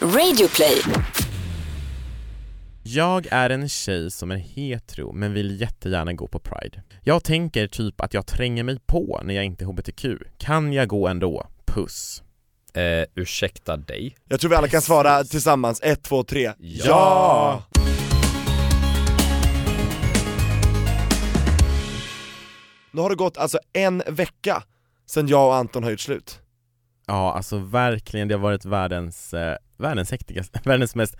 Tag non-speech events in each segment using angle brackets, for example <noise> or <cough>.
Radioplay. Jag är en tjej som är hetero men vill jättegärna gå på Pride. Jag tänker typ att jag tränger mig på när jag inte är HBTQ. Kan jag gå ändå? Puss. Eh, ursäkta dig? Jag tror vi alla kan svara tillsammans, ett, två, tre. Ja! Nu har det gått alltså en vecka sen jag och Anton har gjort slut. Ja, alltså verkligen, det har varit världens, eh, världens hektigaste, <laughs> världens mest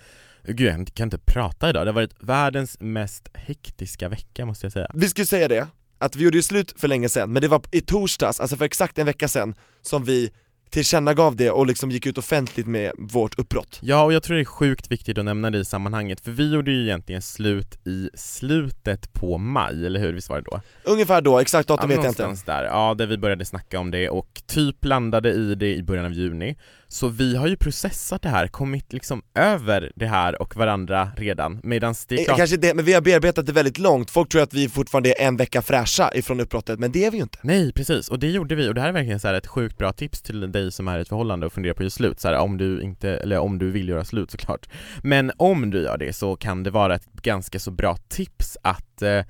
Gud, jag kan inte prata idag. Det har varit världens mest hektiska vecka måste jag säga. Vi skulle säga det, att vi gjorde ju slut för länge sedan, men det var i torsdags, alltså för exakt en vecka sedan, som vi tillkännagav det och liksom gick ut offentligt med vårt uppbrott. Ja, och jag tror det är sjukt viktigt att nämna det i sammanhanget, för vi gjorde ju egentligen slut i slutet på maj, eller hur? Visst var det då? Ungefär då, exakt datum ja, vet jag inte. där, ja, där vi började snacka om det och typ landade i det i början av juni. Så vi har ju processat det här, kommit liksom över det här och varandra redan, medans det är Eh, klart Kanske det, men vi har bearbetat det väldigt långt, folk tror att vi fortfarande är en vecka fräscha ifrån uppbrottet, men det är vi ju inte. Nej precis, och det gjorde vi och det här är verkligen så ett sjukt bra tips till dig som är i ett förhållande och funderar på att göra slut, så här, om du inte, eller om du vill göra slut såklart. Men om du gör det så kan det vara ett ganska så bra tips att eh,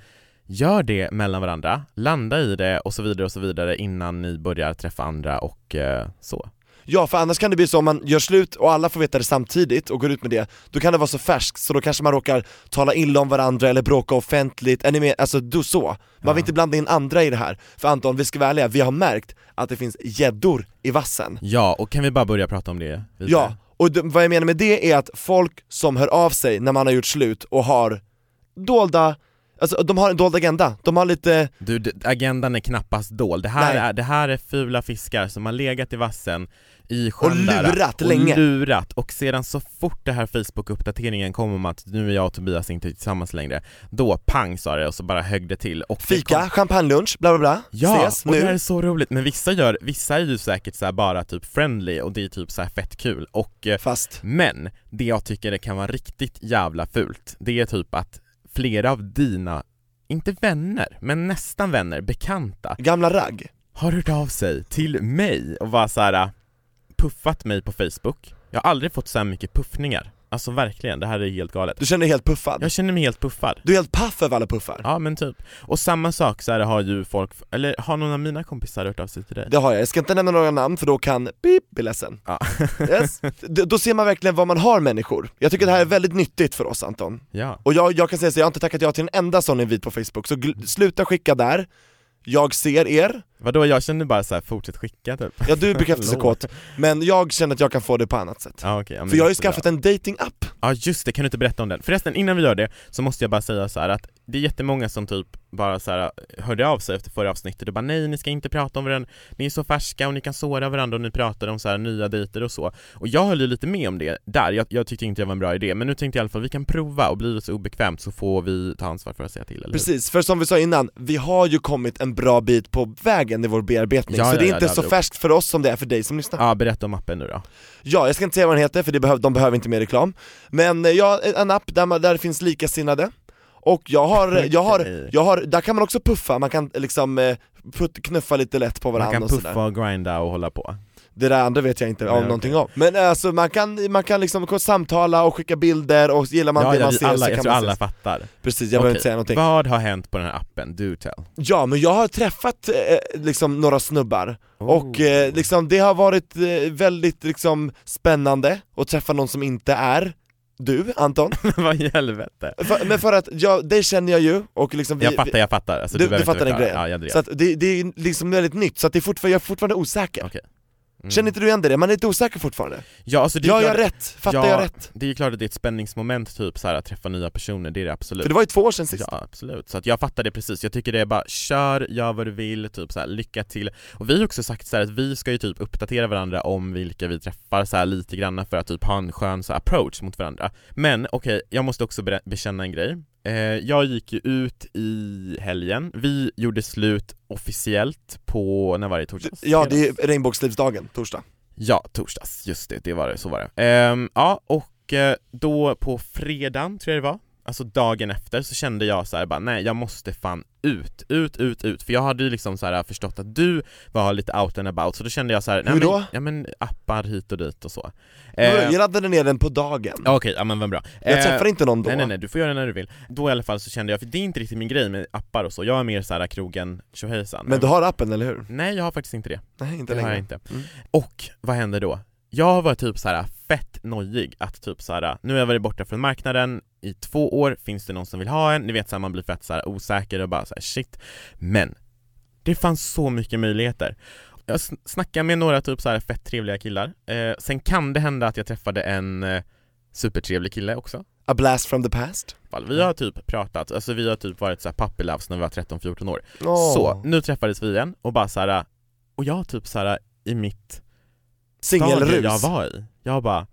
Gör det mellan varandra, landa i det och så vidare och så vidare innan ni börjar träffa andra och eh, så. Ja, för annars kan det bli så om man gör slut och alla får veta det samtidigt och går ut med det, då kan det vara så färskt så då kanske man råkar tala illa om varandra eller bråka offentligt, är ni med? Alltså du så. Man Ja. vill inte blanda in andra i det här. För Anton, vi ska vara ärliga, vi har märkt att det finns gäddor i vassen. Ja, och kan vi bara börja prata om det? lite? Ja, och d- vad jag menar med det är att folk som hör av sig när man har gjort slut och har dolda, alltså de har en dold agenda, de har lite, Du, agendan är knappast dold. Det här, Nej. är, det här är fula fiskar som har legat i vassen i Och sjön där, lurat och länge. lurat, och sedan så fort det här Facebook-uppdateringen kom om att nu är jag och Tobias inte tillsammans längre, då pang sa det och så bara högg det till. Och fika, kom- champagnelunch, bla bla bla, Ja, ses och det här är så roligt, men vissa gör, vissa är ju säkert så bara typ friendly och det är typ så här fett kul. Och eh, Fast, men det jag tycker det kan vara riktigt jävla fult, det är typ att flera av dina, inte vänner, men nästan vänner, bekanta, gamla ragg. har hört av sig till mig och bara så här puffat mig på Facebook. Jag har aldrig fått så här mycket puffningar. Alltså verkligen, det här är helt galet. Du känner dig helt puffad. Jag känner mig helt puffad. Du är helt paff över alla puffar. Ja men typ. Och samma sak så här har ju folk, eller har någon av mina kompisar hört av sig till dig? Det har jag, jag ska inte nämna några namn för då kan beep bli ledsen. Ja. <laughs> Yes. D- Då ser man verkligen vad man har människor. Jag tycker det här är väldigt nyttigt för oss Anton. ja. Och jag, jag kan säga så, jag har inte tackat ja till en enda sån invit på Facebook, så sluta skicka där, jag ser er, Vadå, jag känner bara så här, fortsätt skicka typ. ja du är bekräftelsekåt, <laughs> men jag känner att jag kan få det på annat sätt. Ja, okej, ja, För jag har ju skaffat en dating-app. Ja just det, kan du inte berätta om den? Förresten, innan vi gör det så måste jag bara säga så här att det är jättemånga som typ bara så här hörde av sig efter förra avsnittet och bara nej, ni ska inte prata om varandra, ni är så färska och ni kan såra varandra och ni pratar om så här nya dejter och så. Och jag höll ju lite med om det där, jag, jag tyckte inte det var en bra idé, men nu tänkte jag i alla fall vi kan prova och blir det så obekvämt så får vi ta ansvar för att säga till, eller? Precis, för som vi sa innan, vi har ju kommit en bra bit på vägen i vår bearbetning, Ja, så ja, det är ja, inte det så vi färskt för oss som det är för dig som lyssnar. Ja, berätta om appen nu då. Ja, jag ska inte säga vad den heter för det behöv, de behöver inte mer reklam Men eh, ja, en app där, man, där det finns likasinnade Och jag har, jag har, jag har, där kan man också puffa, man kan liksom eh, putt, knuffa lite lätt på Man varandra kan och sådär puffa och grinda och hålla på. Det där andra vet jag inte Nej, om okej. någonting om Men alltså man kan, man kan liksom samtala och skicka bilder och gillar man ja, det man ser alla, så kan man alla ses. fattar. Precis, jag behöver Okej, inte säga någonting Vad har hänt på den här appen? Do tell. Ja, men jag har träffat eh, liksom några snubbar och Oh. eh, liksom, det har varit eh, väldigt liksom, spännande att träffa någon som inte är du, Anton <laughs> Vad i helvete? för, Men för att, jag, det känner jag ju, och liksom vi, Jag fattar, jag fattar. Alltså, Du- du inte fattar den grejen. Ja, jag. Så att det, det är liksom väldigt nytt, så att det är fortfarande, jag är fortfarande osäker Okej. Mm. Känner inte du igen det? Man är lite osäker fortfarande Ja, alltså det är Gör klart, jag rätt? Fattar ja, jag rätt? Det är ju klart att det är ett spänningsmoment typ så här, att träffa nya personer, det är det absolut. För det var ju två år sedan sist Ja absolut, så att jag fattar det precis, jag tycker det är bara kör, gör vad du vill, typ så här, lycka till Och vi har också sagt så här att vi ska ju typ uppdatera varandra om vilka vi träffar så här lite grann för att typ ha en skön så approach mot varandra Men okej, jag måste också bekänna en grej Jag gick ju ut i helgen, vi gjorde slut officiellt på, när var det? Torsdags? Ja, det är regnbågslivsdagen, torsdag Ja, torsdags, just det, det var det, så var det. Ehm, ja, och eh, då på fredagen, tror jag det var, alltså dagen efter så kände jag så här, bara nej jag måste fan ut, ut, ut, ut, för jag hade ju liksom så här förstått att du var lite out and about, så då kände jag så här, nej, Hur då? Men, ja men appar hit och dit och så Eh, Eh, jag laddade ner den på dagen. Okej, ja men vad bra Jag Eh, träffar inte någon då. Nej nej nej, du får göra det när du vill. Då i alla fall så kände jag, för det är inte riktigt min grej med appar och så, jag är mer såhär krogen tjohejsan Men du har appen, eller hur? Nej jag har faktiskt inte det, Nej, inte det har längre. jag inte. Mm. Och vad händer då? Jag var typ så här fett nojig att typ så här, nu har jag varit borta från marknaden i två år, finns det någon som vill ha en? Ni vet såhär, man blir fett så här osäker och bara så här, shit Men det fanns så mycket möjligheter Jag sn- snackade med några typ så här fett trevliga killar, eh, sen kan det hända att jag träffade en eh, supertrevlig kille också A blast from the past. Vi har typ pratat, alltså vi har typ varit såhär puppy loves när vi var 13-14 år Åh. Så, nu träffades vi igen och bara såhär, och jag typ såhär i mitt Singelrus. jag var i, jag bara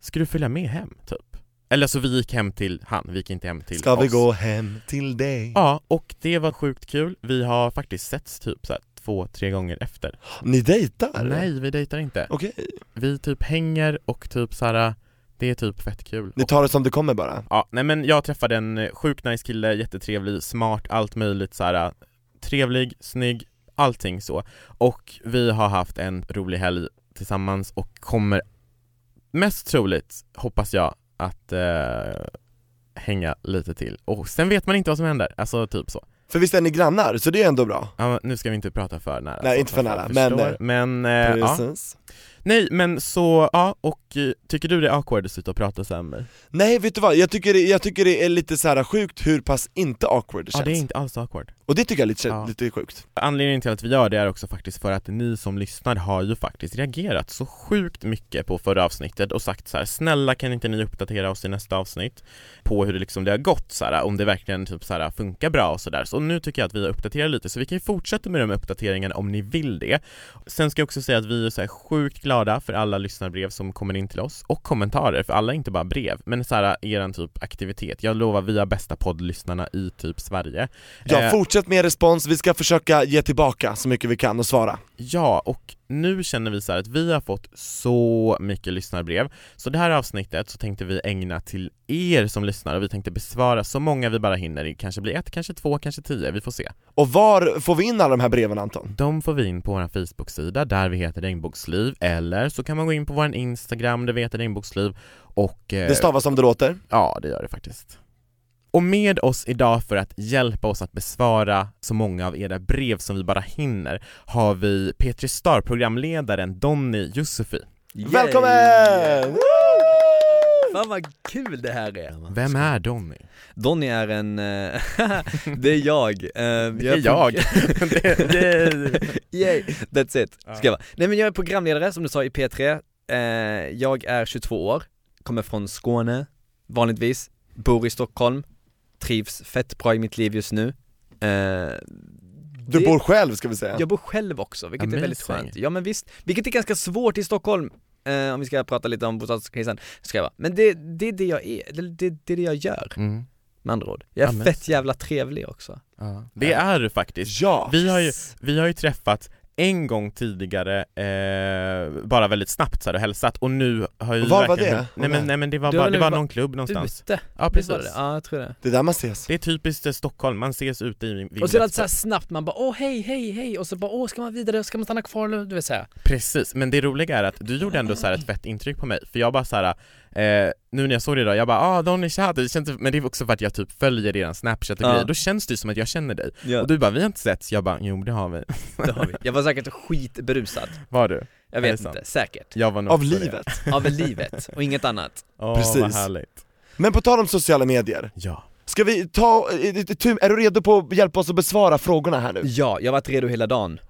Ska du följa med hem typ? Eller så vi gick hem till han, vi gick inte hem till Ska vi oss. gå hem till dig? Ja, och det var sjukt kul, vi har faktiskt setts typ såhär två, tre gånger efter Ni dejtar? Nej, vi dejtar inte Okej, Vi typ hänger och typ såhär det är typ fett kul ni tar det som det kommer bara? Ja, nej men jag träffade en eh, sjukt nice kille, jättetrevlig, smart, allt möjligt så här. Trevlig, snygg, allting så Och vi har haft en rolig helg tillsammans och kommer mest troligt, hoppas jag, att eh, hänga lite till Och sen vet man inte vad som händer, alltså typ så För visst är ni grannar, så det är ändå bra? ja, Nu ska vi inte prata för nära Nej, inte för nära, men, förstår. eh, Men, eh, ja. Nej men så, ja, och eh, tycker du det är awkward att sitta och prata så här med mig? Nej vet du vad, jag tycker, det, jag tycker det är lite så här sjukt hur pass inte awkward det Ja känns det är inte alls awkward Och det tycker jag är lite, Ja. lite sjukt Anledningen till att vi gör det är också faktiskt för att ni som lyssnar har ju faktiskt reagerat så sjukt mycket på förra avsnittet och sagt så här: snälla kan inte ni uppdatera oss i nästa avsnitt på hur det liksom det har gått så här, om det verkligen typ så här funkar bra och sådär. Så nu tycker jag att vi uppdaterar lite, så vi kan ju fortsätta med de uppdateringarna om ni vill det. Sen ska jag också säga att vi är så här sjukt glada för alla lyssnarbrev som kommer in till oss och kommentarer, för alla är inte bara brev, men så här eran typ aktivitet. Jag lovar, vi har bästa poddlyssnarna i typ Sverige. Ja, Eh, fortsätt med respons, vi ska försöka ge tillbaka så mycket vi kan och svara Ja, och nu känner vi så här att vi har fått så mycket lyssnarbrev. Så det här avsnittet så tänkte vi ägna till er som lyssnar och vi tänkte besvara så många vi bara hinner, det kanske blir ett, kanske två, kanske tio, vi får se. Och var får vi in alla de här breven Anton? De får vi in på vår Facebook-sida där vi heter Regnbågsliv. Eller så kan man gå in på vår Instagram där vi heter Regnbågsliv och eh, Det stavas som det låter. Ja, det gör det faktiskt. Och med oss idag för att hjälpa oss att besvara så många av era brev som vi bara hinner har vi Petri Star, programledaren Donny Josefi. Välkommen! Fan vad kul det här är! Vem är Donny? Donny är en, eh, <laughs> det är jag, Eh, Det är jag. <laughs> <laughs> Yay, that's it, ska jag vara. Nej men jag är programledare som du sa i P3, eh, jag är 22 år, kommer från Skåne, vanligtvis, bor i Stockholm, trivs fett bra i mitt liv just nu eh, Du det- bor själv ska vi säga Jag bor själv också, vilket är väldigt Amazing. skönt. Ja men visst, vilket är ganska svårt i Stockholm, eh, om vi ska prata lite om bostadskrisen, ska jag vara. Men det, det är det jag är, det, det, det är det jag gör, mm. med andra ord. Jag är Amazing. fett jävla trevlig också. ja. det är du faktiskt. Ja! Vi har ju, vi har ju träffat en gång tidigare, eh, bara väldigt snabbt så här, och hälsat och nu har ju Och var verkligen- det? Nej men, nej men det var Det var bara, det var var någon klubb någonstans Ute, Ja visst var precis det? Ja jag tror det. Det är där man ses Det är typiskt eh, Stockholm, man ses ute i vid Och så är det alltid efter. så här snabbt, man bara åh hej hej hej och så bara åh ska man vidare, ska man stanna kvar eller du vet säga. Precis, men det roliga är att du gjorde ändå så här ett fett intryck på mig, för jag bara så här. Eh, nu när jag såg dig idag, jag bara ah Donny det känns, men det är också för att jag typ följer eran snapchat och Ja. grejer, då känns det som att jag känner dig Ja, Och du bara vi har inte setts, jag bara jo det har vi <laughs> det har vi. Jag var säkert skitberusad. Var du? Jag det vet inte, säkert. Jag var nog Av det. livet <laughs> Av livet och inget annat. Åh Precis. vad härligt Men på tal om sociala medier, Ja, ska vi ta, eh, eh, är du redo på att hjälpa oss att besvara frågorna här nu? Ja, jag har varit redo hela dagen.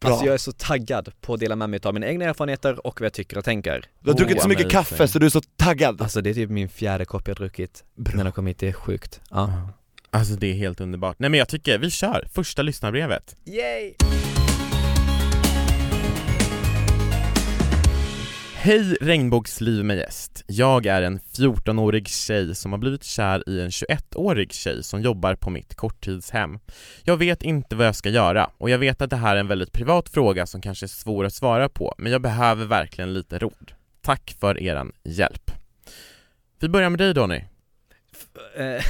Bra. Alltså jag är så taggad på att dela med mig av mina egna erfarenheter och vad jag tycker och tänker. Du har druckit Oh, så mycket amazing. kaffe så du är så taggad Alltså det är typ min fjärde kopp jag druckit när jag kom hit, det är sjukt. Ja. Ja. Alltså det är helt underbart. Nej men jag tycker, vi kör, första lyssnarbrevet Yay! Hej regnbågsliv med gäst. Jag är en 14-årig tjej som har blivit kär i en 21-årig tjej som jobbar på mitt korttidshem. Jag vet inte vad jag ska göra och jag vet att det här är en väldigt privat fråga som kanske är svår att svara på men jag behöver verkligen lite råd. Tack för eran hjälp. Vi börjar med dig Donny. eh,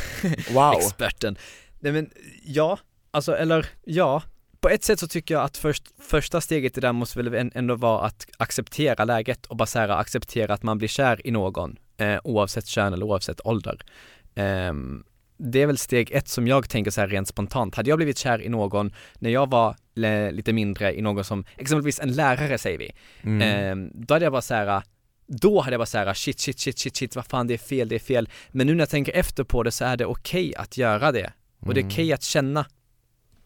<laughs> Wow. experten. Nej men, ja, alltså eller ja, på ett sätt så tycker jag att först, första steget i det där måste väl än- ändå vara att acceptera läget och bara så här, acceptera att man blir kär i någon, eh, oavsett kön eller oavsett ålder. Ehm, det är väl steg ett som jag tänker så här rent spontant. Hade jag blivit kär i någon när jag var lite mindre i någon som, exempelvis en lärare säger vi, Mm. Ehm, då hade jag bara såhär, då hade jag bara såhär shit, shit, shit, shit, shit, vad fan det är fel, det är fel. Men nu när jag tänker efter på det så är det okej att göra det. Och det är Mm. okej att känna,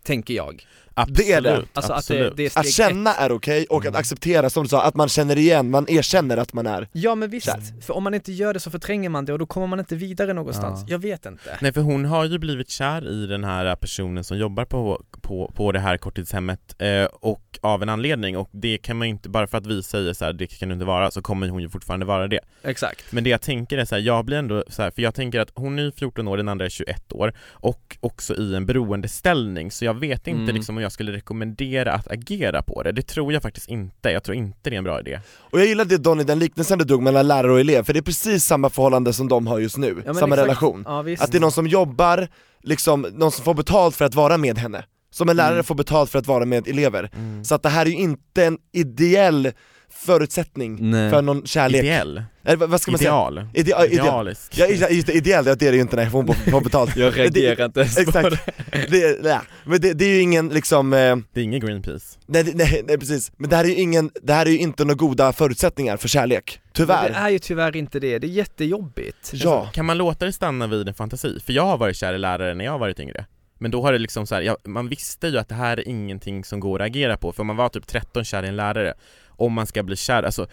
tänker jag. Absolut, det är det. Alltså att det, det är Att känna ett. är okej och att Mm. acceptera, som du sa, att man känner igen, man erkänner att man är Ja men visst, Kär. för om man inte gör det så förtränger man det och då kommer man inte vidare någonstans. Ja. Jag vet inte. Nej för hon har ju blivit kär i den här personen som jobbar på, på, på det här korttidshemmet eh, och av en anledning och det kan man ju inte, bara för att vi säger så här, det kan du inte vara, så kommer hon ju fortfarande vara det. Exakt. Men det jag tänker är så här, jag blir ändå så här, för jag tänker att hon är ju 14 år, den andra är 21 år och också i en beroendeställning så jag vet inte Mm. liksom om jag skulle rekommendera att agera på det, det tror jag faktiskt inte, jag tror inte det är en bra idé. Och jag gillar det Donny, den liknelsen du drog mellan lärare och elev, för det är precis samma förhållande som de har just nu, Ja, samma exakt. relation. Ja. Att det är någon som jobbar, liksom, någon som får betalt för att vara med henne. Som en lärare Mm. får betalt för att vara med elever. Så att det här är ju inte en ideell förutsättning Nej. för någon kärlek. Ideell? Eller vad ska man säga? Ideal? Ide- ja, ideal. Idealisk? Ja, ide- just det, ideell, det är det ju inte, nej, hon får- får betalt. <laughs> Jag reagerar inte ens på Exakt. det. det, nej, men det, det är ju ingen liksom, eh, Det är ingen Greenpeace nej, nej, nej precis, men det här är ju ingen, det här är ju inte några goda förutsättningar för kärlek, Men tyvärr. Det är ju tyvärr inte det, det är jättejobbigt. Ja. Kan man låta det stanna vid en fantasi? För jag har varit kär i lärare när jag har varit yngre Men då har det liksom så här, ja, man visste ju att det här är ingenting som går att agera på För man var typ 13 kär i en lärare Om man ska bli kär, alltså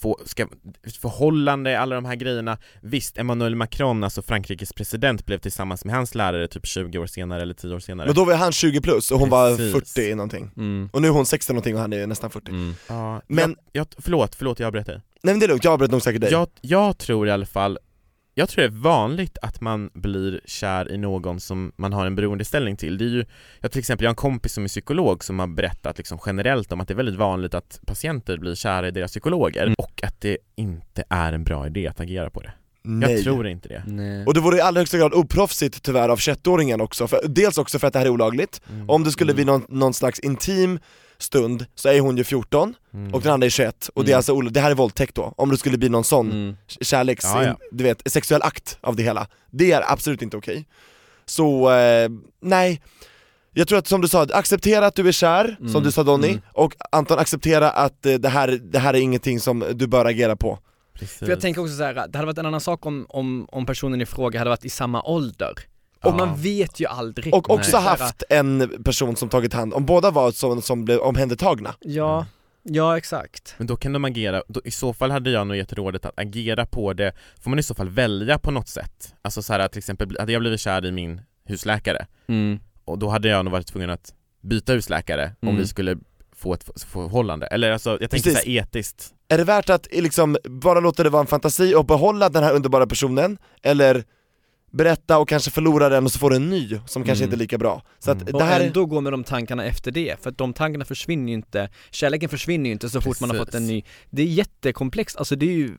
få, ska, förhållande, alla de här grejerna Visst, Emmanuel Macron, alltså Frankrikes president blev tillsammans med hans lärare typ 20 år senare eller 10 år senare Men då var han 20 plus och hon Precis. var 40 någonting. Mm. Och nu är hon 60 någonting och han är nästan 40. Mm. Ja, Men- jag, jag, förlåt, förlåt jag avbröt dig Nej men det är lugnt, jag avbröt nog säkert dig. jag, jag tror i alla fall jag tror det är vanligt att man blir kär i någon som man har en beroendeställning till. Det är ju, jag till exempel, jag har en kompis som är psykolog som har berättat liksom generellt om att det är väldigt vanligt att patienter blir kära i deras psykologer Mm. och att det inte är en bra idé att agera på det. Nej. Jag tror inte det. Nej. Och det vore i allra högsta grad oproffsigt tyvärr av 21-åringen också, för, dels också för att det här är olagligt, Mm. om det skulle Mm. bli någon, någon slags intim stund så är hon ju 14 Mm. och den andra är 21 och det är Mm. alltså, olo- det här är våldtäkt då, om det skulle bli någon sån Mm. kärleks, Ja, ja. du vet, sexuell akt av det hela. Det är absolut inte okej. Så, eh, nej. Jag tror att som du sa, acceptera att du är kär, som Mm, du sa Donny, mm. och Anton acceptera att eh, det, här, det här är ingenting som du bör agera på. Precis. För jag tänker också så här, det hade varit en annan sak om, om, om personen i fråga hade varit i samma ålder. Och Ja. man vet ju aldrig. Och också Så här, haft en person som tagit hand om båda var som, som blev omhändertagna. Ja, ja exakt. Men då kan de agera, då, i så fall hade jag nog gett rådet att agera på det, får man i så fall välja på något sätt. Alltså så här till exempel, hade jag blivit kär i min husläkare Mm. och då hade jag nog varit tvungen att byta husläkare om Mm. vi skulle få ett förhållande, eller alltså jag tänker Precis. såhär etiskt Är det värt att liksom bara låta det vara en fantasi och behålla den här underbara personen, eller berätta och kanske förlora den och så får du en ny som kanske Mm. inte är lika bra? Så att Mm. Och det här är... ändå gå med de tankarna efter det, för att de tankarna försvinner ju inte, kärleken försvinner ju inte så fort man har Precis. fått en ny Det är jättekomplext, alltså det är ju,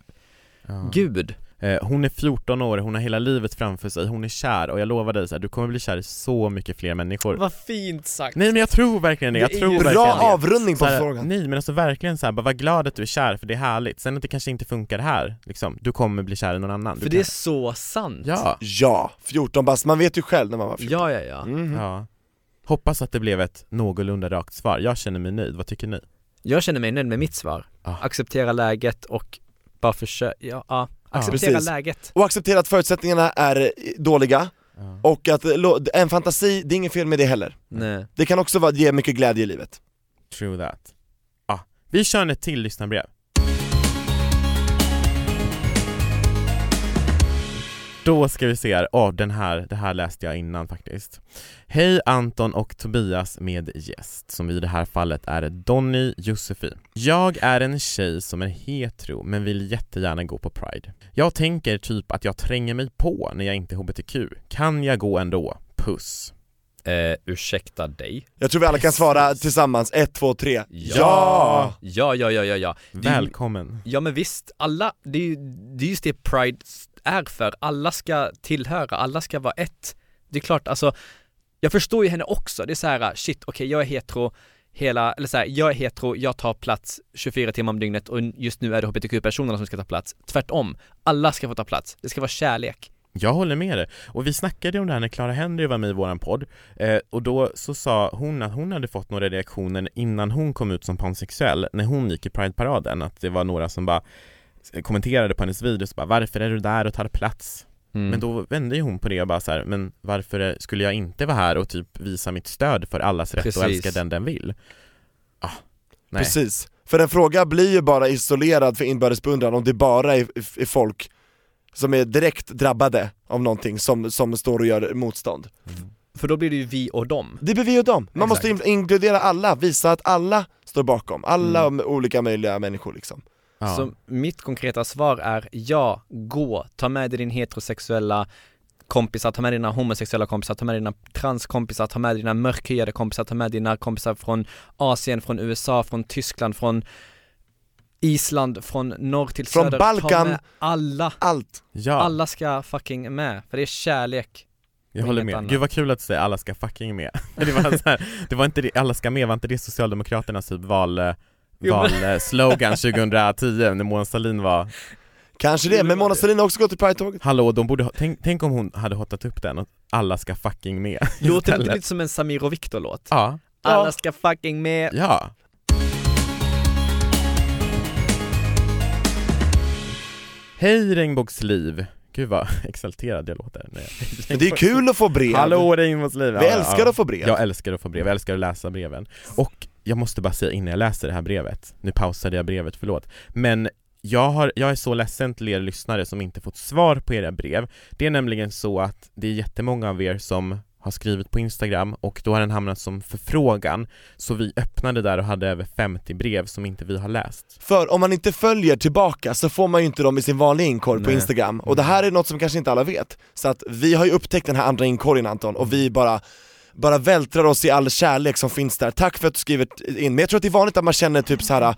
ja. gud Hon är 14 år, hon har hela livet framför sig, hon är kär och jag lovar dig så här, du kommer bli kär i så mycket fler människor Vad fint sagt! Nej men jag tror verkligen det, jag Det är tror verkligen Bra avrundning på här, frågan. Nej men alltså verkligen så här, bara var glad att du är kär för det är härligt, sen att det kanske inte funkar här liksom, du kommer bli kär i någon annan För du det är så sant! Ja, Ja, 14 bast, man vet ju själv när man var 14 ja, ja, ja. Mhm. ja Hoppas att det blev ett någorlunda rakt svar, jag känner mig nöjd, vad tycker ni? Jag känner mig nöjd med mitt svar. Ah. Acceptera läget och bara försöka, ja, ja. Acceptera Precis. läget. Och acceptera att förutsättningarna är eh, dåliga, Ja. och att en fantasi, det är inget fel med det heller. Nej. Det kan också vara, ge mycket glädje i livet. True that. Ah, vi kör ett till lyssnarbrev. Då ska vi se här, oh, den här, det här läste jag innan faktiskt. Hej Anton och Tobias med gäst, som i det här fallet är Donny Josefin. Jag är en tjej som är hetero men vill jättegärna gå på Pride. Jag tänker typ att jag tränger mig på när jag inte är HBTQ. Kan jag gå ändå? Puss. Eh, ursäkta dig? Jag tror vi alla kan svara tillsammans, ett, två, tre. Ja, ja, ja, ja, ja. Ju- Välkommen. Ja men visst, alla, det är ju det är just det Pride är för. Alla ska tillhöra, alla ska vara ett. Det är klart, alltså, jag förstår ju henne också. Det är så här, shit, okej, jag är hetero, hela, eller så här, jag är hetero, jag tar plats 24 timmar om dygnet och just nu är det hbtq-personerna som ska ta plats. Tvärtom, alla ska få ta plats. Det ska vara kärlek. Jag håller med dig. Och vi snackade om det här när Clara Henry var med i våran podd eh, och då så sa hon att hon hade fått några reaktioner innan hon kom ut som pansexuell när hon gick i Pride-paraden, att det var några som bara kommenterade på hennes video så bara varför är du där och tar plats? Mm. Men då vände ju hon på det och bara så här, men varför skulle jag inte vara här och typ visa mitt stöd för allas rätt Precis. att älska den den vill? Ah, nej. Precis. För en fråga blir ju bara isolerad för inbördes om det bara är, är folk som är direkt drabbade av någonting som, som står och gör motstånd. För då blir det ju vi och dem. Det blir vi och dem, man Exakt. måste in- inkludera alla, visa att alla står bakom, alla Mm. olika möjliga människor liksom. Ja. Så mitt konkreta svar är ja, gå, ta med dig din heterosexuella kompisar, ta med dina homosexuella kompisar, ta med dina transkompisar, ta med dina mörkhyade kompisar, ta med dina kompisar från Asien, från USA, från Tyskland, från Island, från norr till Från söder. Balkan. Ta med alla, Allt. ja, alla ska fucking med, för det är kärlek. jag håller med. annat. Gud vad kul att du säger alla ska fucking med. <laughs> det var så här, det var inte det, alla ska med, var inte det Socialdemokraternas typ val eh, valslogan 2010 när Mona Sahlin var Kanske det, men Mona Sahlin har också gått i Pride-tåget. Hallå, de borde ha, tänk, tänk om hon hade hotat upp den och alla ska fucking med <laughs> Låter det inte lite som en Samir och Viktor-låt? Ja, Alla Ja. ska fucking med. ja Hej regnbågsliv! Gud vad exalterad jag låter när jag- <laughs> det är kul att få brev. Hallå regnbågsliv! Vi älskar att få brev. Jag älskar att få brev, jag älskar att läsa breven Och jag måste bara säga innan jag läser det här brevet Nu pausade jag brevet, förlåt Men jag, har, jag är så ledsen till er lyssnare som inte fått svar på era brev Det är nämligen så att det är jättemånga av er som har skrivit på Instagram och då har den hamnat som förfrågan Så vi öppnade där och hade över 50 brev som inte vi har läst För om man inte följer tillbaka så får man ju inte dem i sin vanliga inkorg på. Instagram, och det här är något som kanske inte alla vet. Så att vi har ju upptäckt den här andra inkorgen Anton, och vi bara bara vältrar oss i all kärlek som finns där. Tack för att du skriver in, men jag tror att det är vanligt att man känner typ så här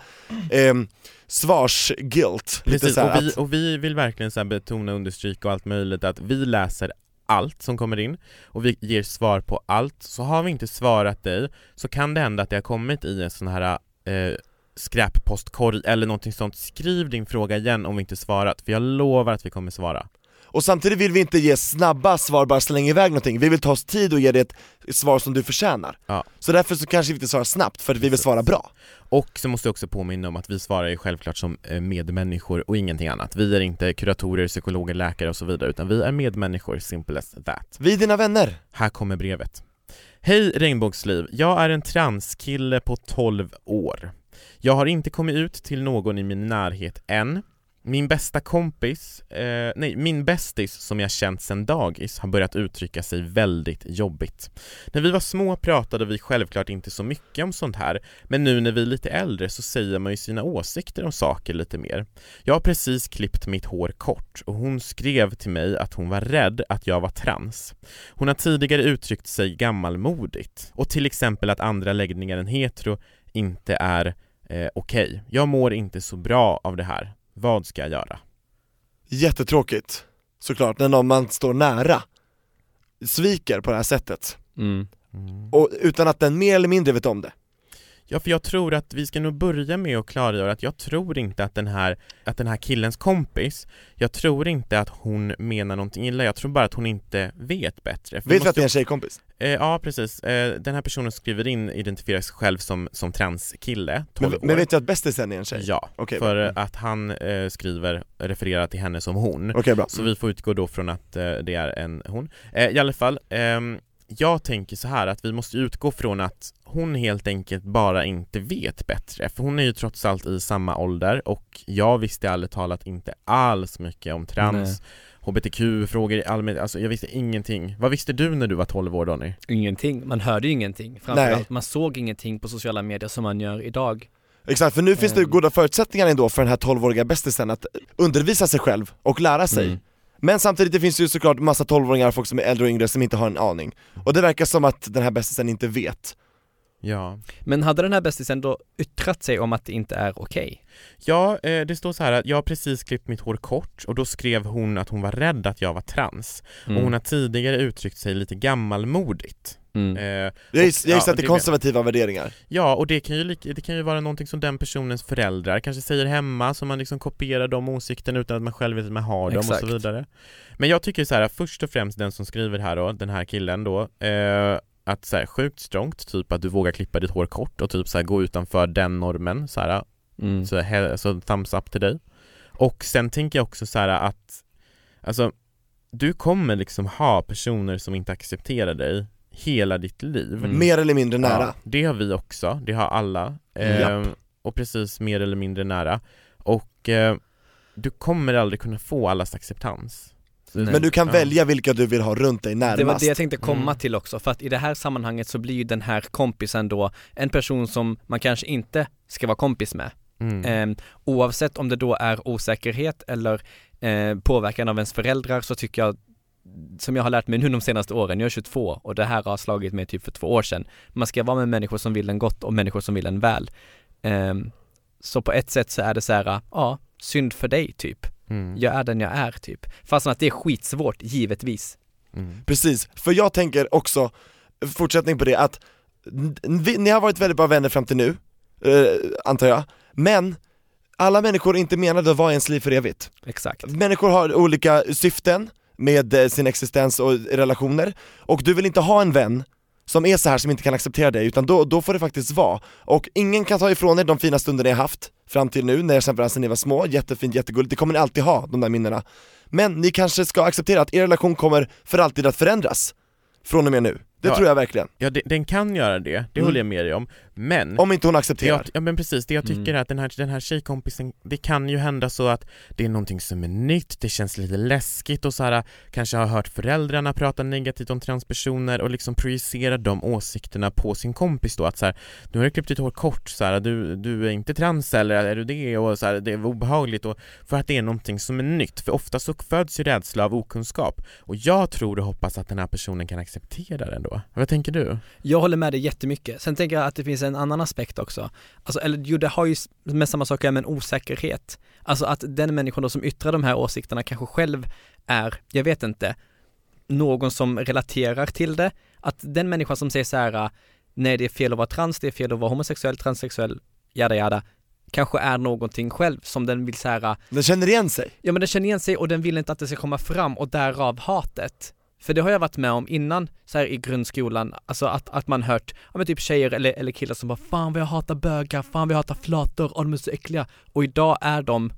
ehm, svarsguilt. Precis, och vi, och vi vill verkligen så betona, understryka och allt möjligt att vi läser allt som kommer in och vi ger svar på allt. Så har vi inte svarat dig så kan det hända att det har kommit i en sån här eh, skräppostkorg eller någonting sånt. Skriv din fråga igen om vi inte svarat, för jag lovar att vi kommer svara. Och samtidigt vill vi inte ge snabba svar, bara slänga iväg någonting. Vi vill ta oss tid och ge dig ett svar som du förtjänar. Ja. Så därför så kanske vi inte svarar snabbt, för att vi vill svara bra. Och så måste jag också påminna om att vi svarar ju självklart som eh, medmänniskor och ingenting annat. Vi är inte kuratorer, psykologer, läkare och så vidare, utan vi är medmänniskor, simple as that. Vi är dina vänner. Här kommer brevet. Hej regnbågsliv, jag är en transkille på 12 år. Jag har inte kommit ut till någon i min närhet än. Min bästa kompis, eh, nej min bästis som jag känt sedan dagis har börjat uttrycka sig väldigt jobbigt. När vi var små pratade vi självklart inte så mycket om sånt här, men nu när vi är lite äldre så säger man ju sina åsikter om saker lite mer. Jag har precis klippt mitt hår kort och hon skrev till mig att hon var rädd att jag var trans. Hon har tidigare uttryckt sig gammalmodigt och till exempel att andra läggningar än hetero inte är eh, okej. Jag mår inte så bra av det här. Vad ska jag göra? Jättetråkigt, såklart, när någon man står nära sviker på det här sättet. Mm. Och utan att den mer eller mindre vet om det. Ja, för jag tror att vi ska nog börja med att klargöra att jag tror inte att den här, att den här killens kompis, jag tror inte att hon menar någonting illa, jag tror bara att hon inte vet bättre. För Vet måste- att det är en tjejkompis? Eh, ja, precis. Eh, den här personen skriver in, identifierar sig själv som, som transkille, 12 Men, år. men vet du att bästisen är en tjej? Ja, Okej, för bra. att han eh, skriver, refererar till henne som hon. Okej bra. Så vi får utgå då från att eh, det är en hon. Eh, I alla fall, ehm, jag tänker så här att vi måste utgå från att hon helt enkelt bara inte vet bättre, för hon är ju trots allt i samma ålder och jag visste ärligt talat inte alls mycket om trans, hbtq-frågor i allmänhet, alltså jag visste ingenting. Vad visste du när du var 12 år Donny? Ingenting, man hörde ju ingenting. Nej. Framförallt, man såg ingenting på sociala medier som man gör idag. Exakt, för nu finns det Ehm. goda förutsättningar ändå för den här 12-åriga bästisen att undervisa sig själv och lära sig. Mm. Men samtidigt, det finns ju såklart massa 12-åringar, folk som är äldre och yngre som inte har en aning. Och det verkar som att den här bästisen inte vet. Ja. Men hade den här bästisen då yttrat sig om att det inte är okej? Ja, eh, det står så här att jag har precis klippt mitt hår kort och då skrev hon att hon var rädd att jag var trans. Och hon har tidigare uttryckt sig lite gammalmodigt. Mm. Eh, Jag och- gissar jag gissar att det är konservativa värderingar Ja, och det kan, ju, det kan ju vara någonting som den personens föräldrar kanske säger hemma, så man liksom kopierar de åsikterna utan att man själv vet att man har dem och Exakt. så vidare. Men jag tycker så här, först och främst den som skriver här då, den här killen då, eh, att så här, sjukt strongt, typ att du vågar klippa ditt hår kort och typ så här, gå utanför den normen, så här, Mm. så, he- så thumbs up till dig. Och sen tänker jag också så här att, alltså, du kommer liksom ha personer som inte accepterar dig hela ditt liv. Mm. Mer eller mindre nära Ja, det har vi också, det har alla. Eh, Japp. och precis mer eller mindre nära. Och eh, du kommer aldrig kunna få allas acceptans. Så- Men du kan ja. välja vilka du vill ha runt dig närmast Det var det jag tänkte komma Mm. till också, för att i det här sammanhanget så blir ju den här kompisen då en person som man kanske inte ska vara kompis med. Mm. Eh, oavsett om det då är osäkerhet eller eh, påverkan av ens föräldrar så tycker jag som jag har lärt mig nu de senaste åren, jag är 22 och det här har slagit mig typ för två år sedan. Man ska vara med människor som vill en gott och människor som vill en väl. Ehm, så på ett sätt så är det så här, ja, synd för dig typ. Mm. Jag är den jag är typ. Fast att det är skitsvårt, givetvis. Mm. Precis, för jag tänker också, fortsättning på det, att vi, ni har varit väldigt bra vänner fram till nu, eh, antar jag, men alla människor är inte menade att vara i ens liv för evigt. Exakt. Människor har olika syften med eh, sin existens och relationer, och du vill inte ha en vän som är så här som inte kan acceptera det utan då, då får det faktiskt vara. Och ingen kan ta ifrån er de fina stunder ni har haft fram till nu, när jag kämpade sen ni var små, jättefint, jättegulligt, det kommer ni alltid ha, de där minnena. Men ni kanske ska acceptera att er relation kommer för alltid att förändras, från och med nu. Det Ja. tror jag verkligen. Ja, den kan göra det, det Mm. håller jag med dig om. Men Om inte hon accepterar. jag, ja men precis, det jag tycker Mm. är att den här, den här tjejkompisen, det kan ju hända så att det är någonting som är nytt, det känns lite läskigt och så här, kanske har hört föräldrarna prata negativt om transpersoner och liksom projicera de åsikterna på sin kompis då att så här, du har klippt ditt hår kort så här, du, du är inte trans eller är du det och så här, det är obehagligt och för att det är någonting som är nytt, för ofta så föds ju rädsla av okunskap och jag tror och hoppas att den här personen kan acceptera det då. Vad tänker du? Jag håller med dig jättemycket. Sen tänker jag att det finns en annan aspekt också. Alltså, eller jo, det har ju med samma sak att med en osäkerhet. Alltså att den människan då som yttrar de här åsikterna kanske själv är, jag vet inte, någon som relaterar till det. Att den människan som säger så här, nej det är fel att vara trans, det är fel att vara homosexuell, transsexuell, jada jada, kanske är någonting själv som den vill så här, Den känner igen sig. Ja men den känner igen sig och den vill inte att det ska komma fram och därav hatet. För det har jag varit med om innan, så här i grundskolan, alltså att, att man hört, ja men typ tjejer eller, eller killar som bara 'Fan vad jag hatar bögar, fan vad jag hatar flator, åh de är så äckliga' och idag är de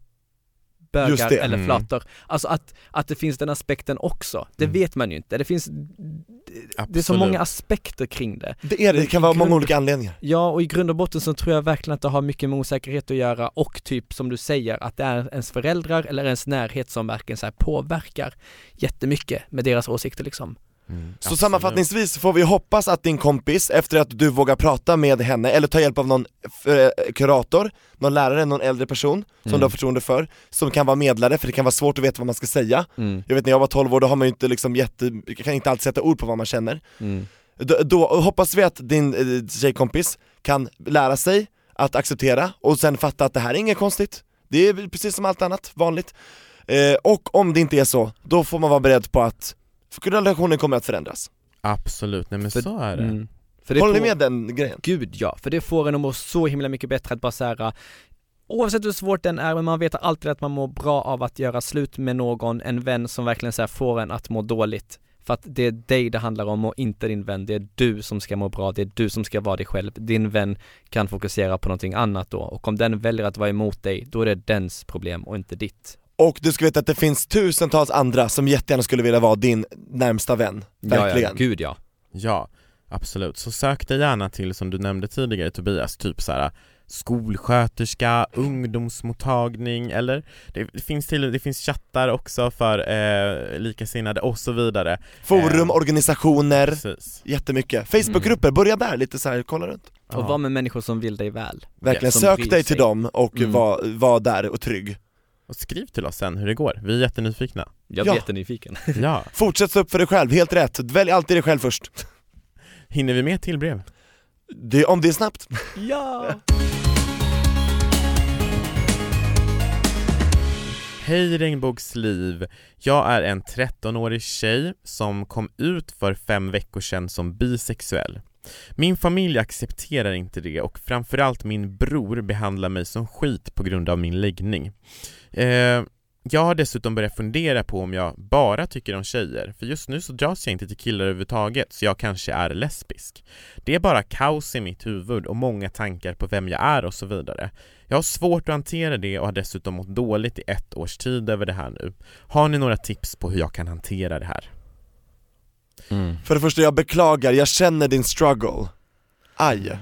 bögar eller Mm. flator. Alltså att, att det finns den aspekten också, det Mm. vet man ju inte. Det finns, det är så Absolut. många aspekter kring det. Det är det, det kan vara många Grund- olika anledningar. Ja, och i grund och botten så tror jag verkligen att det har mycket med osäkerhet att göra och typ som du säger att det är ens föräldrar eller ens närhet som verkligen så påverkar jättemycket med deras åsikter liksom. Mm, Så sammanfattningsvis får vi hoppas att din kompis, efter att du vågar prata med henne, eller ta hjälp av någon eh, kurator, någon lärare, någon äldre person som Mm. du har förtroende för, som kan vara medlare, för det kan vara svårt att veta vad man ska säga. Mm. Jag vet när jag var 12 år, då har man ju inte liksom jätte, kan inte alltid sätta ord på vad man känner. Mm. Då, då hoppas vi att din eh, tjejkompis kan lära sig att acceptera och sen fatta att det här är inget konstigt, det är precis som allt annat, vanligt. Eh, och om det inte är så, då får man vara beredd på att relationen kommer att förändras. Absolut, nej men För- så är det. Mm. För det Håller ni med den grejen? Gud ja, för det får en att må så himla mycket bättre att bara säga Oavsett hur svårt den är, men man vet alltid att man mår bra av att göra slut med någon, en vän som verkligen så här får en att må dåligt. För att det är dig det handlar om och inte din vän. Det är du som ska må bra, det är du som ska vara dig själv. Din vän kan fokusera på någonting annat då och om den väljer att vara emot dig, då är det dens problem och inte ditt. Och du ska veta att det finns tusentals andra som jättegärna skulle vilja vara din närmsta vän, verkligen. Ja, ja, gud ja. Ja, absolut. Så sök dig gärna till, som du nämnde tidigare Tobias, typ så här skolsköterska, ungdomsmottagning eller det, finns till, det finns chattar också för eh, likasinnade och så vidare. Forum, Eh, organisationer, Precis. jättemycket. Facebookgrupper, börja där lite så här, kolla runt. Och Ja. var med människor som vill dig väl. Verkligen, sök dig till sig. dem och Mm. var, var där och trygg. Och skriv till oss sen hur det går, vi är jättenyfikna. Jag Ja. jättenyfiken. <laughs> Ja, Fortsätt stå upp för dig själv, helt rätt. Välj alltid dig själv först. <laughs> hinner vi med till brev? det, om det är snabbt. <laughs> Ja! Hej regnbågsliv! Jag är en 13-årig tjej som kom ut för fem veckor sedan som bisexuell. Min familj accepterar inte det och framförallt min bror behandlar mig som skit på grund av min läggning. Eh, jag har dessutom börjat fundera på om jag bara tycker om tjejer, för just nu så dras jag inte till killar överhuvudtaget, så jag kanske är lesbisk. Det är bara kaos i mitt huvud och många tankar på vem jag är och så vidare. Jag har svårt att hantera det och har dessutom mått dåligt i ett års tid över det här nu. Har ni några tips på hur jag kan hantera det här? Mm. För det första, jag beklagar, jag känner din struggle. Aj.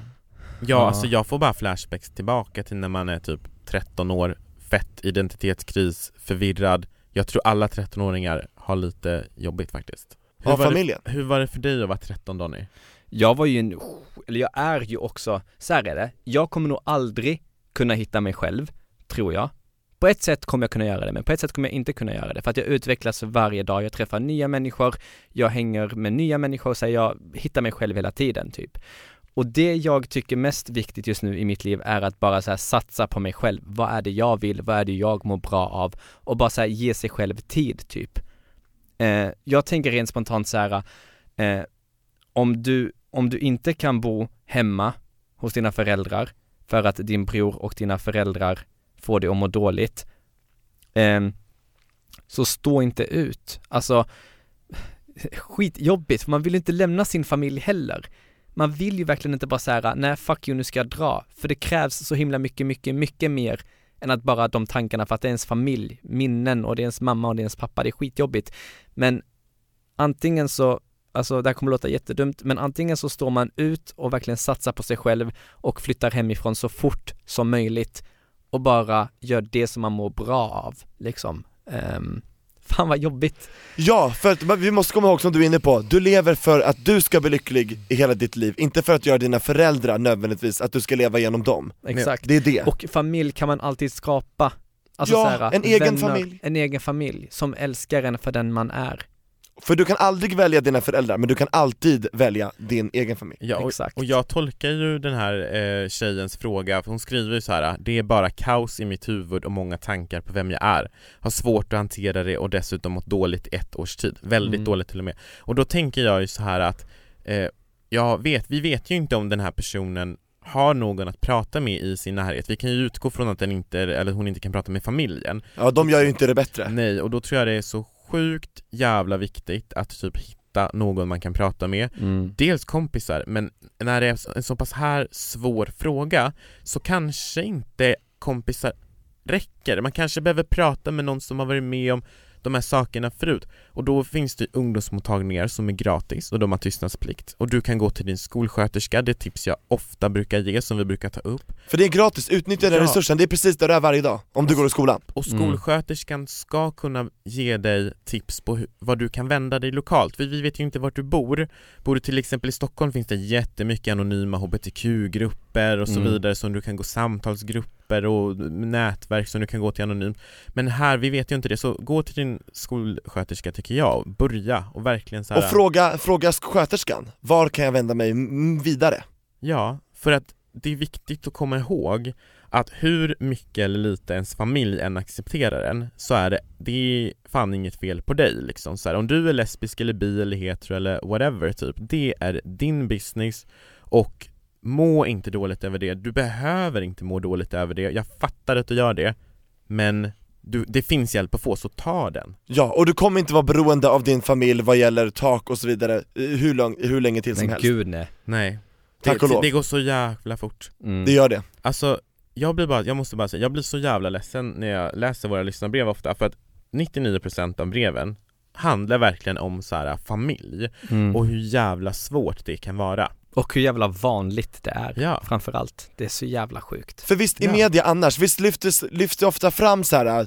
Ja, alltså jag får bara flashbacks tillbaka till när man är typ 13 år, fett identitetskris, förvirrad. Jag tror alla 13-åringar har lite jobbigt faktiskt. Hur Av var, det, familjen. hur var det för dig att vara 13 Donny? Jag var ju en, eller jag är ju också, så här är det, jag kommer nog aldrig kunna hitta mig själv, tror jag. På ett sätt kommer jag kunna göra det, men på ett sätt kommer jag inte kunna göra det, för att jag utvecklas varje dag, jag träffar nya människor, jag hänger med nya människor, så jag hittar mig själv hela tiden, typ. Och det jag tycker mest viktigt just nu i mitt liv är att bara så här satsa på mig själv. Vad är det jag vill? Vad är det jag mår bra av? Och bara så här ge sig själv tid, typ. Eh, jag tänker rent spontant så här, eh, om du, om du inte kan bo hemma hos dina föräldrar för att din bror och dina föräldrar får dig att må dåligt, Eh, så stå inte ut. Alltså, skitjobbigt, för man vill inte lämna sin familj heller. Man vill ju verkligen inte bara säga nej fuck you, nu ska jag dra. För det krävs så himla mycket, mycket, mycket mer än att bara de tankarna för att det är ens familj, minnen och det är ens mamma och det är ens pappa, det är skitjobbigt. Men antingen så alltså det här kommer låta jättedumt, men antingen så står man ut och verkligen satsar på sig själv och flyttar hemifrån så fort som möjligt och bara gör det som man mår bra av, liksom. Um, <laughs> fan vad jobbigt. Ja, för att vi måste komma ihåg som du är inne på, du lever för att du ska bli lycklig i hela ditt liv, inte för att göra dina föräldrar nödvändigtvis, att du ska leva genom dem. Exakt. Det är det. Och familj kan man alltid skapa. Alltså Ja, här, en egen familj. En egen familj som älskar en för den man är. För du kan aldrig välja dina föräldrar, men du kan alltid välja din egen familj. Ja, och, Exakt. och jag tolkar ju den här eh, tjejens fråga, för hon skriver ju så här: det är bara kaos i mitt huvud och många tankar på vem jag är. Har svårt att hantera det och dessutom mått dåligt i ett års tid, väldigt Mm. dåligt till och med. Och då tänker jag ju så här att, eh, jag vet, vi vet ju inte om den här personen har någon att prata med i sin närhet. Vi kan ju utgå från att den inte, eller hon inte kan prata med familjen. Ja, de gör ju inte det bättre. Nej, och då tror jag det är så sjukt jävla viktigt att typ hitta någon man kan prata med Mm. dels kompisar, men när det är en så pass här svår fråga så kanske inte kompisar räcker. Man kanske behöver prata med någon som har varit med om de här sakerna förut. Och då finns det ungdomsmottagningar som är gratis och de har tystnadsplikt. Och du kan gå till din skolsköterska, det är tips jag ofta brukar ge, som vi brukar ta upp. För det är gratis, utnyttja den Ja. resursen, det är precis där du är varje dag, om du går i skolan. Och Mm. skolsköterskan ska kunna ge dig tips på hur, vad du kan vända dig lokalt, för vi vet ju inte vart du bor. Bor du till exempel i Stockholm finns det jättemycket anonyma hbtq-grupper och så Mm. vidare som du kan gå samtalsgrupper och nätverk som du kan gå till anonymt. Men här, vi vet ju inte det, så gå till din skolsköterska tycker jag, och börja och verkligen så här, Och fråga, fråga sköterskan, var kan jag vända mig vidare? Ja, för att det är viktigt att komma ihåg att hur mycket eller lite ens familj än accepterar en så är det, det är fan inget fel på dig liksom så här, om du är lesbisk eller bi eller hetero eller whatever typ, det är din business och må inte dåligt över det, du behöver inte må dåligt över det, jag fattar att du gör det men du, det finns hjälp att få, så ta den Ja, och du kommer inte vara beroende av din familj vad gäller tak och så vidare eh, hur, lång, hur länge till som Men helst. gud nej. Nej, Tack det, och lov. det går så jävla fort Mm. Det gör det. Alltså, jag blir bara, jag måste bara säga, jag blir så jävla ledsen när jag läser våra lyssnarbrev ofta för att 99% av breven handlar verkligen om så här familj Mm. och hur jävla svårt det kan vara. Och hur jävla vanligt det är, Ja. framförallt. Det är så jävla sjukt. För visst i Ja. media annars, visst lyftes, lyfts det ofta fram så här. äh,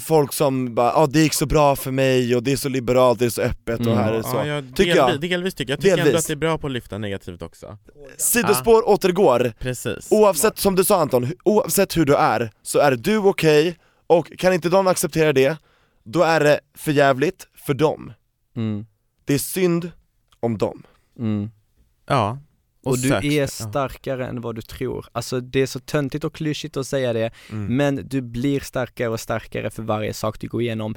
folk som bara ah, det gick så bra för mig och det är så liberalt, det är så öppet och Mm. här är det så. Ja, jag, Tycker delvis, jag. delvis tycker jag, jag tycker ändå Delvis. att det är bra på att lyfta negativt också. Sidospår återgår, Precis. oavsett som du sa Anton, oavsett hur du är, så är du okej, och kan inte de acceptera det, då är det för jävligt för dem. Mm. Det är synd om dem. Mm. Ja, Och du sök- är ja. starkare än vad du tror. Alltså det är så töntigt och klyschigt att säga det, Mm. men du blir starkare och starkare för varje sak du går igenom.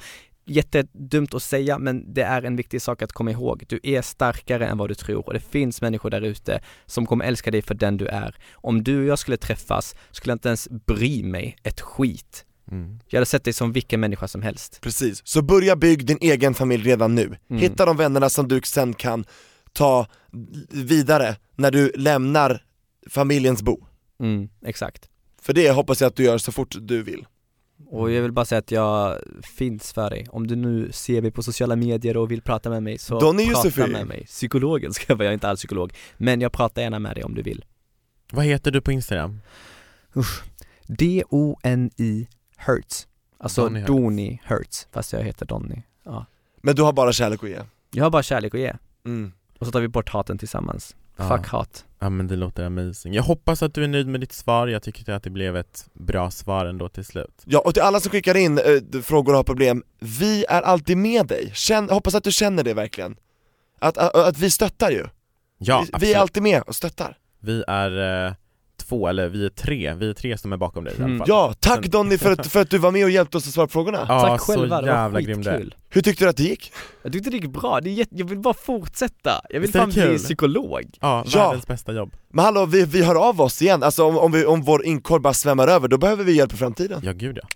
Jättedumt att säga, men det är en viktig sak att komma ihåg. Du är starkare än vad du tror och det finns människor där ute som kommer älska dig för den du är. Om du och jag skulle träffas skulle jag inte ens bry mig ett skit. Mm. Jag hade sett dig som vilken människa som helst. Precis, så börja bygg din egen familj redan nu. Mm. Hitta de vännerna som du sen kan ta vidare när du lämnar familjens bo. Mm, exakt. För det hoppas jag att du gör så fort du vill. Och jag vill bara säga att jag finns för dig. Om du nu ser mig på sociala medier och vill prata med mig så Donny prata Josefi. med mig. Psykologen <laughs> ska jag vara, jag är inte alls psykolog. Men jag pratar gärna med dig om du vill. Vad heter du på Instagram? D-O-N-I Hertz. Alltså Donny. Hertz. fast jag heter Donny. Ja. Men du har bara kärlek att ge. Jag har bara kärlek att ge. Mm. Och så tar vi bort haten tillsammans. Ja. Fuck hat. Ja men det låter amazing. Jag hoppas att du är nöjd med ditt svar, jag tyckte att det blev ett bra svar ändå till slut. Ja, och till alla som skickar in eh, frågor och har problem, vi är alltid med dig. Känn, hoppas att du känner det verkligen. Att, att, att vi stöttar ju. Ja, vi, vi är alltid med och stöttar. Vi är eh, två, eller vi är tre, vi är tre som är bakom dig i alla Mm. fall. Ja, tack Sen- Donny för att, för att du var med och hjälpte oss att svara på frågorna. Ja, Tack så själva, det var jävla grym skitkul. Hur tyckte du att det gick? Jag tyckte det gick bra, det är jätte... jag vill bara fortsätta. Jag vill det fan bli psykolog. Ja, Ja. världens bästa jobb. Men hallå, vi, vi hör av oss igen, alltså om, om, vi, om vår inkorg bara svämmar över, då behöver vi hjälp i framtiden. Ja gud ja.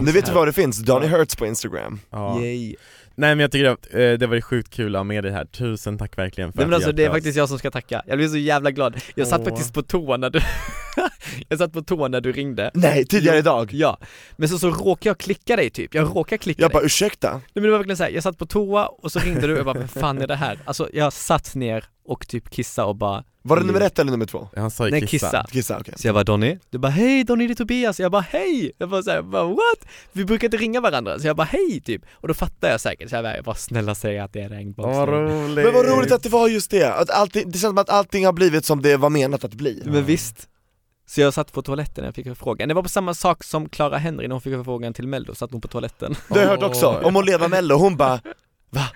Nu vet vi var det finns, Donny Hurts på Instagram. ja. Yay. Nej men jag tycker att eh, det var sjukt kul att ha med dig här, tusen tack verkligen för Nej men att alltså det är faktiskt jag som ska tacka, jag blev så jävla glad. Jag satt Åh. faktiskt på toa när du, <laughs> jag satt på toa när du ringde. Nej, tidigare idag. Ja, men så, så råkade jag klicka dig typ, jag råkade klicka Jag dig. bara ursäkta? Nej men det var verkligen såhär, jag satt på toa och så ringde du och jag bara, vad fan är det här? Alltså jag satt ner och typ kissade och bara Var det nummer ett eller nummer två? Han sa ju Nej kissa. kissa. Kissa, okej. Så jag bara Donny, du bara hej Donny det är Tobias, jag bara hej! Jag bara såhär, bara what? Vi brukar inte ringa varandra, så jag bara hej typ. Och då fattar jag säkert, så jag bara, jag bara snälla säg att det är Åh, regnbågsliv. roligt. Men vad roligt att det var just det, att allting, det känns som att allting har blivit som det var menat att bli. Men visst. Så jag satt på toaletten när jag fick förfrågan. Det var på samma sak som Clara Henry när hon fick förfrågan till mello, satt hon på toaletten. Det har jag hört också, om hon leder mello, hon bara va?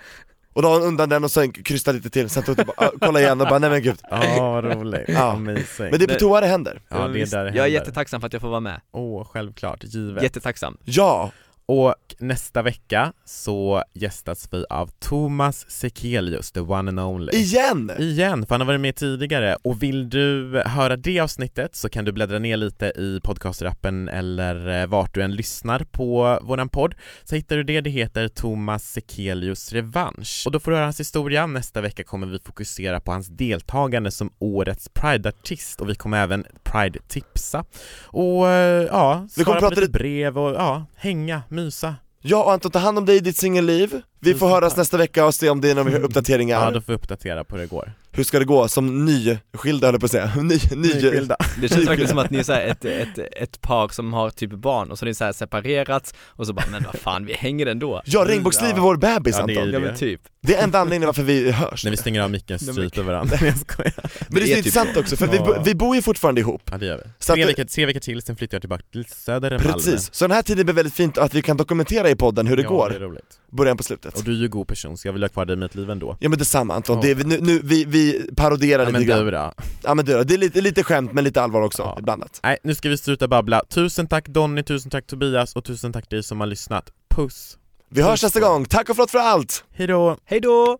Och då har hon undan den och sen krystade lite till, sen tog hon bara, kolla igen och bara nej men gud Ja, vad roligt. Ja. Amazing. Men det är på Det- toa det händer ja, det är där det Jag är händer. jättetacksam för att jag får vara med. Åh, självklart, givet. Jättetacksam. Ja, Och nästa vecka så gästas vi av Thomas Sekelius, the one and only. igen! Igen, för han har varit med tidigare. Och vill du höra det avsnittet så kan du bläddra ner lite i podcasterappen eller eh, vart du än lyssnar på våran podd. Så hittar du det, det heter Thomas Sekelius revansch. Och då får du höra hans historia. Nästa vecka kommer vi fokusera på hans deltagande som årets Pride-artist och vi kommer även Pride-tipsa. Och eh, ja, Vi kommer svara på prata lite- brev och ja, hänga, mysa. Ja och Anton, ta hand om dig i ditt singelliv vi får höras nästa vecka och se om det är några uppdateringar Ja, då får vi uppdatera på hur det går. Hur ska det gå som nyskilda höll jag på att säga, <laughs> ny, ny, Nyskilda. Det känns verkligen som att ni är så här ett, <laughs> ett, ett par som har typ barn och så har ni så här separerats och så bara, men vad fan vi hänger ändå. Ja, regnbågsliv är vår bebis Ja, det är Anton det. Ja men typ. Det är enda anledningen varför vi hörs När vi stänger av micken Nej, men- stryper varandra. <laughs> jag skojar. Men det är så typ intressant också, för vi, bo- Ja. vi bor ju fortfarande ihop Ja det gör vi. Så tre, veckor, tre veckor till, sen flyttar jag tillbaka till söder Malmö. Precis, så den här tiden blir väldigt fint att vi kan dokumentera i podden hur det ja, går, det är roligt. början på slutet Och du är ju god person så jag vill ha kvar dig i mitt liv ändå. Ja men detsamma Anton, Ja. det är, nu, nu, vi, vi paroderar Ja, lite men grann du då? Ja men du då, det är lite, lite skämt men lite allvar också, Ja. blandat Nej, nu ska vi sluta babbla. Tusen tack Donny, tusen tack Tobias och tusen tack dig som har lyssnat. Puss! Vi hörs nästa gång, tack och förlåt för allt! Hejdå! Hej då!